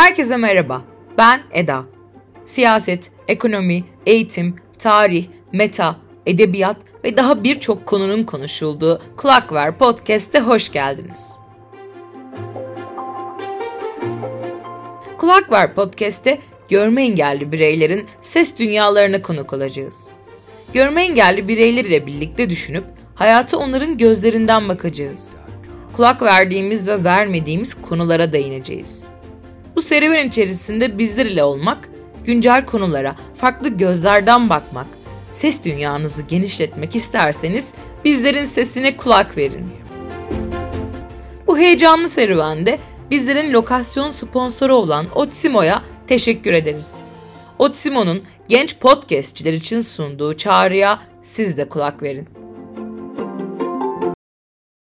Herkese merhaba. Ben Eda. Siyaset, ekonomi, eğitim, tarih, meta, edebiyat ve daha birçok konunun konuşulduğu Kulak Ver Podcast'te hoş geldiniz. Kulak Ver Podcast'te görme engelli bireylerin ses dünyalarına konuk olacağız. Görme engelli bireyler ile birlikte düşünüp hayata onların gözlerinden bakacağız. Kulak verdiğimiz ve vermediğimiz konulara değineceğiz. Bu serüven içerisinde bizler ile olmak, güncel konulara farklı gözlerden bakmak, ses dünyanızı genişletmek isterseniz bizlerin sesine kulak verin. Bu heyecanlı serüvende bizlerin lokasyon sponsoru olan Otsimo'ya teşekkür ederiz. Otsimo'nun genç podcastçiler için sunduğu çağrıya siz de kulak verin.